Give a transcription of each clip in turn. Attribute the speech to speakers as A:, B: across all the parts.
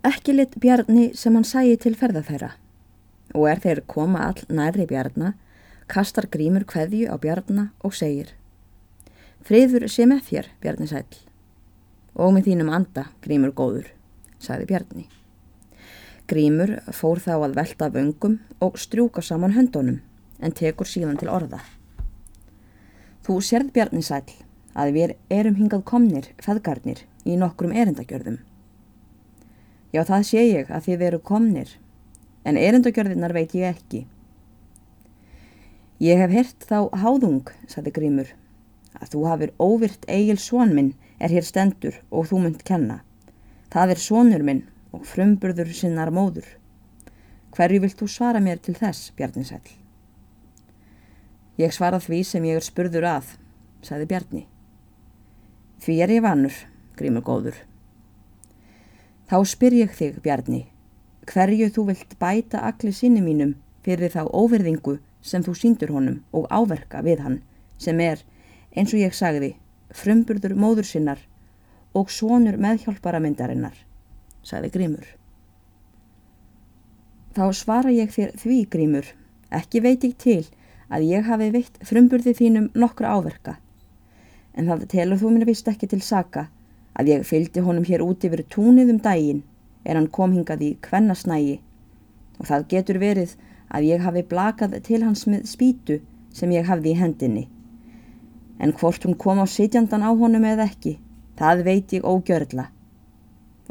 A: Ekki lit Bjarni sem hann sæi til ferða þeirra og er þeir koma all nærri Bjarna, kastar grímur kveðju á Bjarna og segir Friður sé með þér, Bjarni sæl. Og með þínum anda, grímur góður, sagði Bjarni. Grímur fór þá að velta af öngum og strjúka saman höndunum en tekur síðan til orða. Þú sérð Bjarni sæl að við erum hingað komnir, feðgarnir, í nokkrum erindagjörðum. Já, það sé ég að þið veru komnir, en erindagjörðinar veit ég ekki. Ég hef hirt þá háðung, sagði Grímur, að þú hafir óvirt eigil svon minn er hér stendur og þú munt kenna. Það er svonur minn og frumburður sinnar móður. Hverju vilt þú svara mér til þess, Bjarninsæl? Ég svara því sem ég er spurður að, sagði Bjarni. Því er ég vannur, grímur góður. Þá spyr ég þig, Bjarni, hverju þú vilt bæta allir sinni mínum fyrir þá óverðingu sem þú síndur honum og áverka við hann, sem er eins og ég sagði, frumburður móður sinnar og svonur meðhjálpara myndarinnar, sagði Grímur. Þá svara ég þér því, Grímur, ekki veit ég til að ég hafi veitt frumburði þínum nokkra áverka, en það telur þú mér vist ekki til saka að ég fylgdi honum hér út yfir túnið um daginn er hann kom hingað í kvennasnægi og það getur verið að ég hafi blakað til hans með spýtu sem ég hafði í hendinni en hvort hún kom á sitjandan á honum eða ekki, það veit ég ógjörla.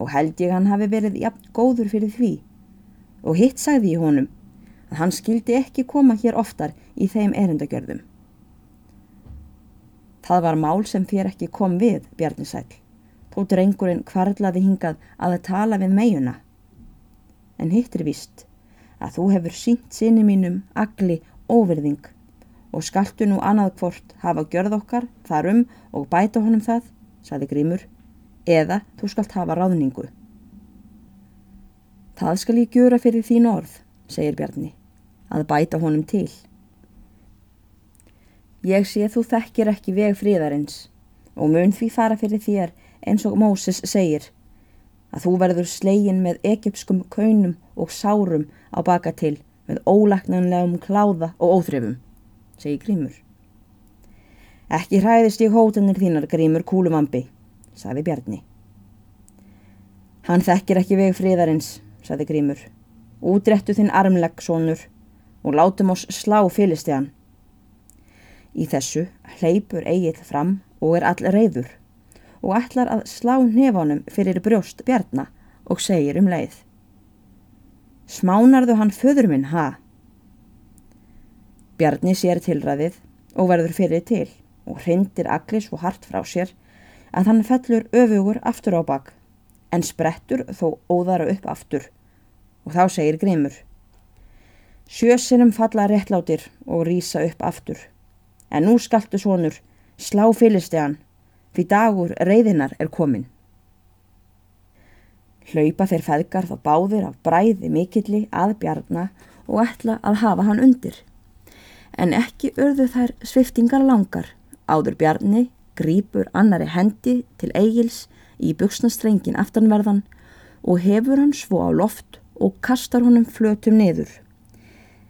A: Og held ég hann hafi verið jafn góður fyrir því. Og hitt sagði ég honum að hann skildi ekki koma hér oftar í þeim erindagjörðum. Það var mál sem þér ekki kom við, Bjarnisæl, þó drengurinn kvarlaði hingað að það tala við meina. En hitt er vist að þú hefur sínt sinni mínum agli óverðing og skaltu nú annað hvort hafa gjörð okkar þarum og bæta honum það, saði Grímur, eða þú skalt hafa ráðningu. Það skal ég gjöra fyrir þín orð, segir Bjarni, að bæta honum til. Ég sé þú þekkir ekki veg fríðarins og mun því fara fyrir þér eins og Móses segir, að þú verður slegin með egypskum kaunum og sárum á baka til með ólaknanlegum kláða og óþrifum segi Grímur. Ekki hræðist ég hótanir þínar, Grímur kúlumambi, saði Bjarni. Hann þekkir ekki veg friðarins, saði Grímur. Útrettu þinn armlegg, sonur, og látum oss slá fyllistegan. Í þessu hleypur Egil fram og er all reyður og ætlar að slá nefanum fyrir brjóst Bjarni og segir um leið. Smánarðu hann föður minn, ha? Bjarni sér tilræðið og verður fyrir til og hrindir allir svo hart frá sér að hann fellur öfugur aftur á bak en sprettur þó óðara upp aftur og þá segir Grímur Sjösinum falla réttlátir og rýsa upp aftur en nú skaltu svonur slá fylistegan því dagur reyðinar er komin. Hlaupa þeir feðgar þá báðir af bræði mikilli að bjarna og ætla að hafa hann undir en ekki urðu þær sviftingar langar. Áður Bjarni grýpur annari hendi til eigils í buksnastrengin aftanverðan og hefur hann svo á loft og kastar honum flötum niður.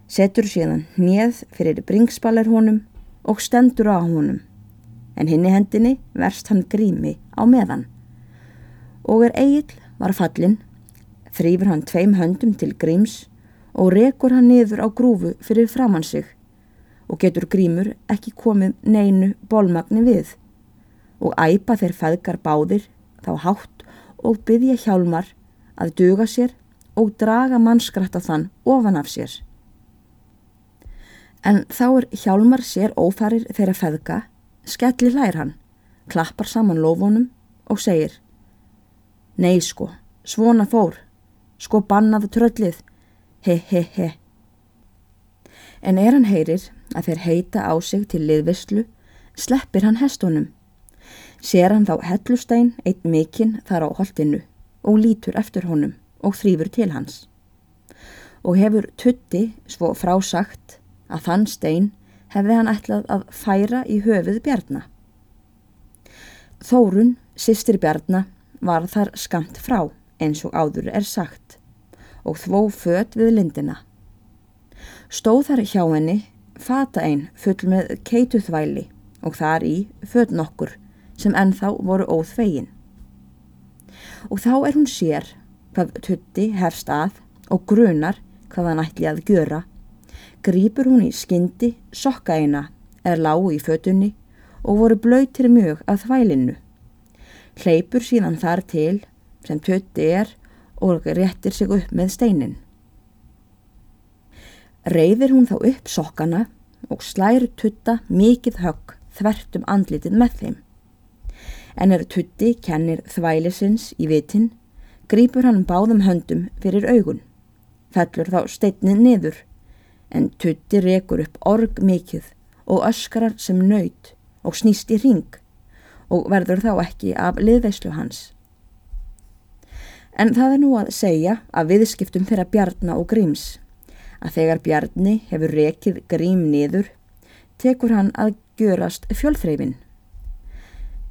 A: Setur síðan hneð fyrir bringspalir honum og stendur á honum. En hinni hendinni verst hann grími á meðan. Og er eigil var fallin, þrýfur hann tveim höndum til gríms og rekur hann niður á grúfu fyrir framann sig og getur grímur ekki komið neinu bólmagni við og æpa þeir feðgar báðir þá hátt og byggja hjálmar að duga sér og draga mannskrætta þann ofan af sér. En þá er hjálmar sér ófærir þeirra feðga, skelli hlær hann, klappar saman lofunum og segir Nei sko, svona fór, sko bannaðu tröllið, he he he. En er hann heyrir að þeir heita á sig til liðvislu, sleppir hann hestunum. Ser hann þá hellustein eitt mikinn þar á holdinu og lítur eftir honum og þrýfur til hans. Og hefur tutti svo frásagt að þann stein hefði hann ætlað að færa í höfuð bjarna. Þórun, sýstir bjarna, var þar skamt frá eins og áður er sagt og þvó fött við lindina. Stóð þar hjá henni fata einn full með keituþvæli og þar í fött nokkur sem ennþá voru óþvegin. Og þá er hún sér hvað tutti hefst að og grunar hvað hann ætli að gjöra. Grýpur hún í skyndi sokka eina er lágu í fötunni og voru blöytir mjög að þvælinu. Hleypur síðan þar til sem tutti er og réttir sig upp með steinin. Reyðir hún þá upp sokkana og slæru tutta mikið högg þvert um andlitið með þeim. En er tutti kennir þvælisins í vitin, grýpur hann báðum höndum fyrir augun. Fellur þá steinnið niður, en tutti rekur upp org mikið og öskarar sem nöyt og snýst í ring og verður þá ekki af liðveislu hans. En það er nú að segja að viðskiptum fyrir Bjarni og Gríms að þegar Bjarni hefur rekið Grím niður tekur hann að gjörast fjölþreifin.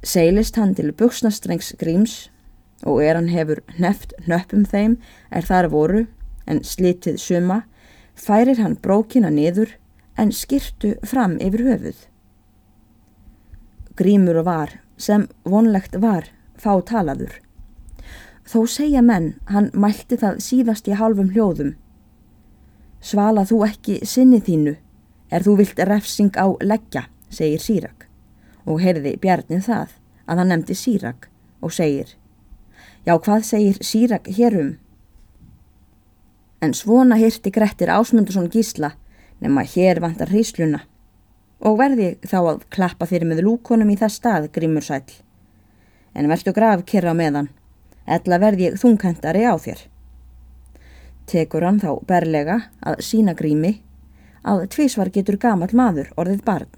A: Seilist hann til buksnastrengs Gríms og er hann hefur neft nöppum þeim er þar voru en slitið suma færir hann brókina niður en skirtu fram yfir höfuð. Grímur var sem vonlegt var fá talaður. Þó segja menn, hann mælti það síðast í halvum hljóðum. Svala þú ekki sinni þínu, er þú vilt refsing á leggja, segir Sýrak. Og heyrði Bjarnið það, að hann nefndi Sýrak og segir, já hvað segir Sýrak hérum? En svona hirti Grettir Ásmundursson gísla, nema hér vantar hrísluna. Og verði þá að klappa fyrir með lúkonum í það stað, Grímur sæl. En verðstu graf kyrra meðan Ella verð ég þunghendari á þér. Tekur hann þá berlega að sína grími að tvísvar getur gamal maður orðið barn.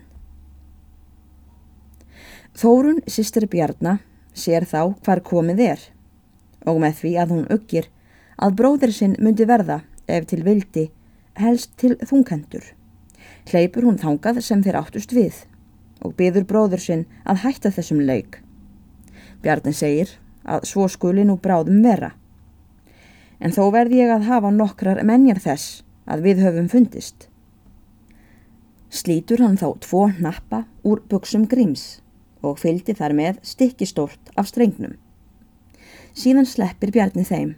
A: Þórun sýstir Bjarnar sér þá hvar komið er og með því að hún uggir að bróðir sinn myndi verða ef til vildi helst til þunghendur. Hleypur hún þangað sem þeir áttust við og byður bróður sinn að hætta þessum leik. Bjarni segir að svo skuli nú bráðum vera. En þó verði ég að hafa nokkrar menjar þess að við höfum fundist. Slítur hann þá tvo nappa úr buksum gríms og fyldi þar með stikkistórt af strengnum. Síðan sleppir Bjarni þeim.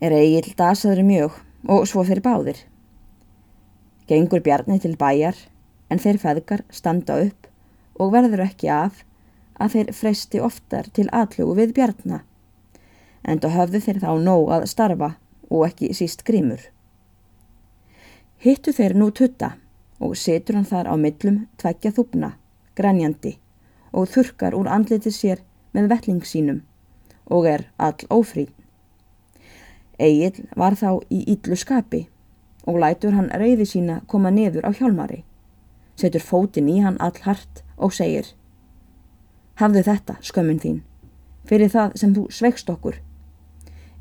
A: Er eigil dasaður mjög og svo þeir báðir. Gengur Bjarni til bæjar en þeir feðgar standa upp og verður ekki af að þeir freysti oftar til aðlugu við bjarna, en þá höfðu þeir þá nóg að starfa og ekki síst grímur. Hittu þeir nú tutta og setur hann þar á millum tveggja þúpna, grænjandi og þurkar úr andliti sér með velling sínum og er all ófrín. Egil var þá í yllu skapi og lætur hann reyði sína koma niður á hjálmari, setur fótin í hann all hart og segir Hafðu þetta, skömmun þín, fyrir það sem þú sveikst okkur,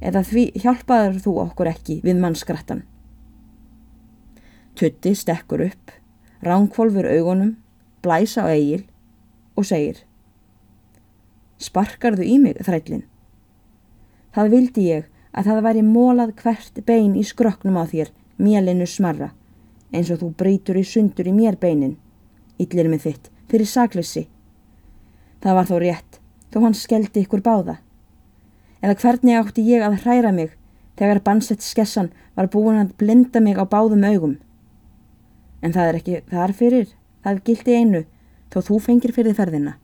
A: eða því hjálpaður þú okkur ekki við mannskrattan. Tutti stekkur upp, ránkvolfur augunum, blæsa á eigil og segir Sparkarðu í mig, þrællin? Það vildi ég að það væri mólað hvert bein í skroknum á þér, mélinu smarra, eins og þú breytur í sundur í mér beinin, yllir með þitt, fyrir saklissi Það var þó rétt, þó hann skeldi ykkur báða. Eða hvernig átti ég að hræra mig þegar bansett skessan var búin að blinda mig á báðum augum. En það er ekki þar fyrir, það gildi einu, þó þú fengir fyrir ferðina.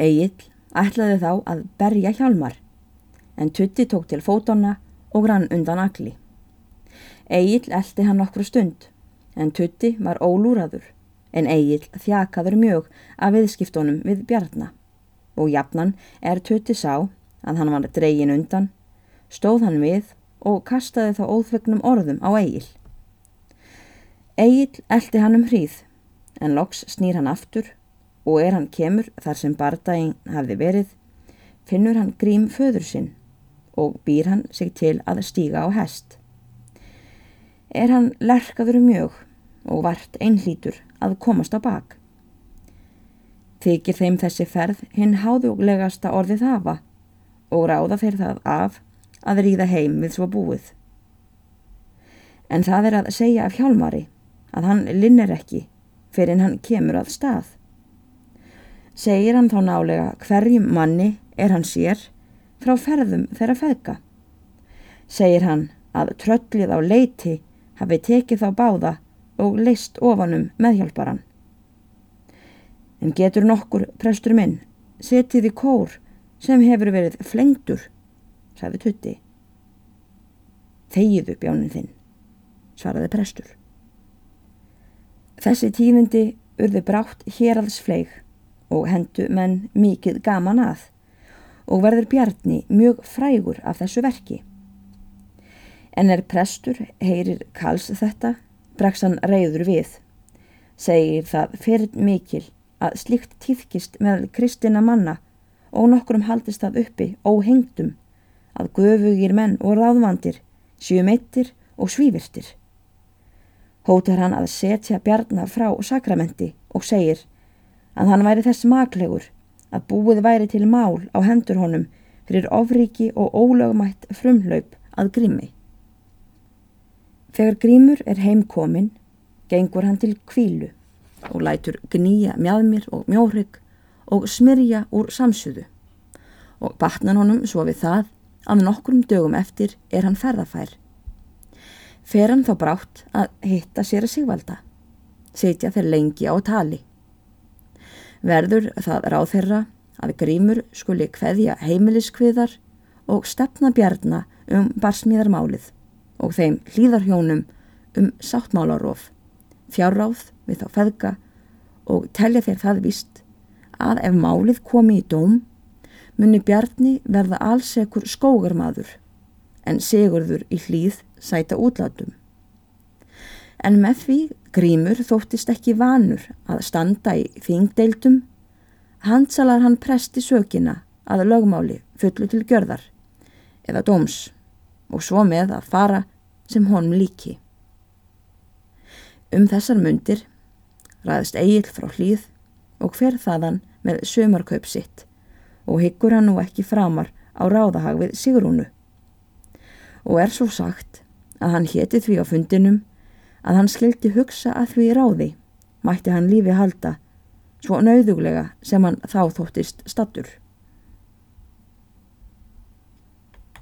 A: Egil ætlaði þá að berja hjálmar, en Tutti tók til fótonna og rann undan agli. Egil eldi hann nokkru stund, en Tutti var ólúraður en Egil þjakaður mjög af viðskiptunum við Bjarnar og jafnan er tutti sá að hann var dregin undan, stóð hann við og kastaði þá óþvegnum orðum á Egil. Egil eldi hann um hríð en loks snýr hann aftur og er hann kemur þar sem bardaginn hafi verið, finnur hann grím föður sinn og býr hann sig til að stíga á hest. Er hann lerkaður mjög og vart einhlítur að komast á bak. Þykir þeim þessi ferð hinn háðuglegasta orðið hafa og ráða þeir það af að ríða heim við svo búið. En það er að segja af hjálmari að hann linnir ekki fyrir hann kemur að stað. Segir hann þá nálega hverjum manni er hann sér frá ferðum þeirra feðka. Segir hann að tröllið á leiti hafi tekið þá báða og leist ofanum meðhjálparan. En getur nokkur prestur minn setið í kór sem hefur verið flengtur, sagði Tutti. Þegiðu bjánin þinn, svaraði prestur. Þessi tífindi urði brátt hér aðs fleig og hendu menn mikið gaman að og verður Bjarni mjög frægur af þessu verki. En er prestur heyrir kals þetta, bregsan reyður við, segir það fyrir mikil að slikt týðkist með kristina manna og nokkrum haldist það uppi óhengtum að göfugir menn og ráðvandir sjömeittir og svívirtir. Hótar hann að setja Bjarnar frá sakramenti og segir að hann væri þess maklegur að búið væri til mál á hendur honum fyrir ofriki og ólögumætt frumlaup að grími. Þegar grímur er heimkomin, gengur hann til kvílu og lætur gnýja mjadmir og mjórygg og smyrja úr samsuðu og batnan honum svo við það að nokkrum dögum eftir er hann ferðafær. Fer hann þá brátt að hitta sér að sigvalda, setja þeir lengi á tali. Verður það ráð þeirra að grímur skuli kveðja heimiliskviðar og stefna bjarna um barsmíðarmálið og þeim hlýðarhjónum um sáttmálarof, fjárráð við þá feðga og telja þeir það vist að ef málið komi í dóm muni Bjarni verða allsekur skógarmadur en Sigurður í hlýð sæta útlátum. En með því grímur þóttist ekki vanur að standa í þingdeildum, handsalar hann presti sökina að lögmáli fullu til gjörðar eða dóms og svo með að fara sem honum líki. Um þessar mundir ræðist Egil frá hlýð og hver þaðan með sömarkaup sitt og hyggur hann nú ekki framar á ráðahag við Sigrúnu. Og er svo sagt að hann héti því á fundinum að hann skildi hugsa að því ráði, mætti hann lífi halda, svo nauðuglega sem hann þá þóttist stattur.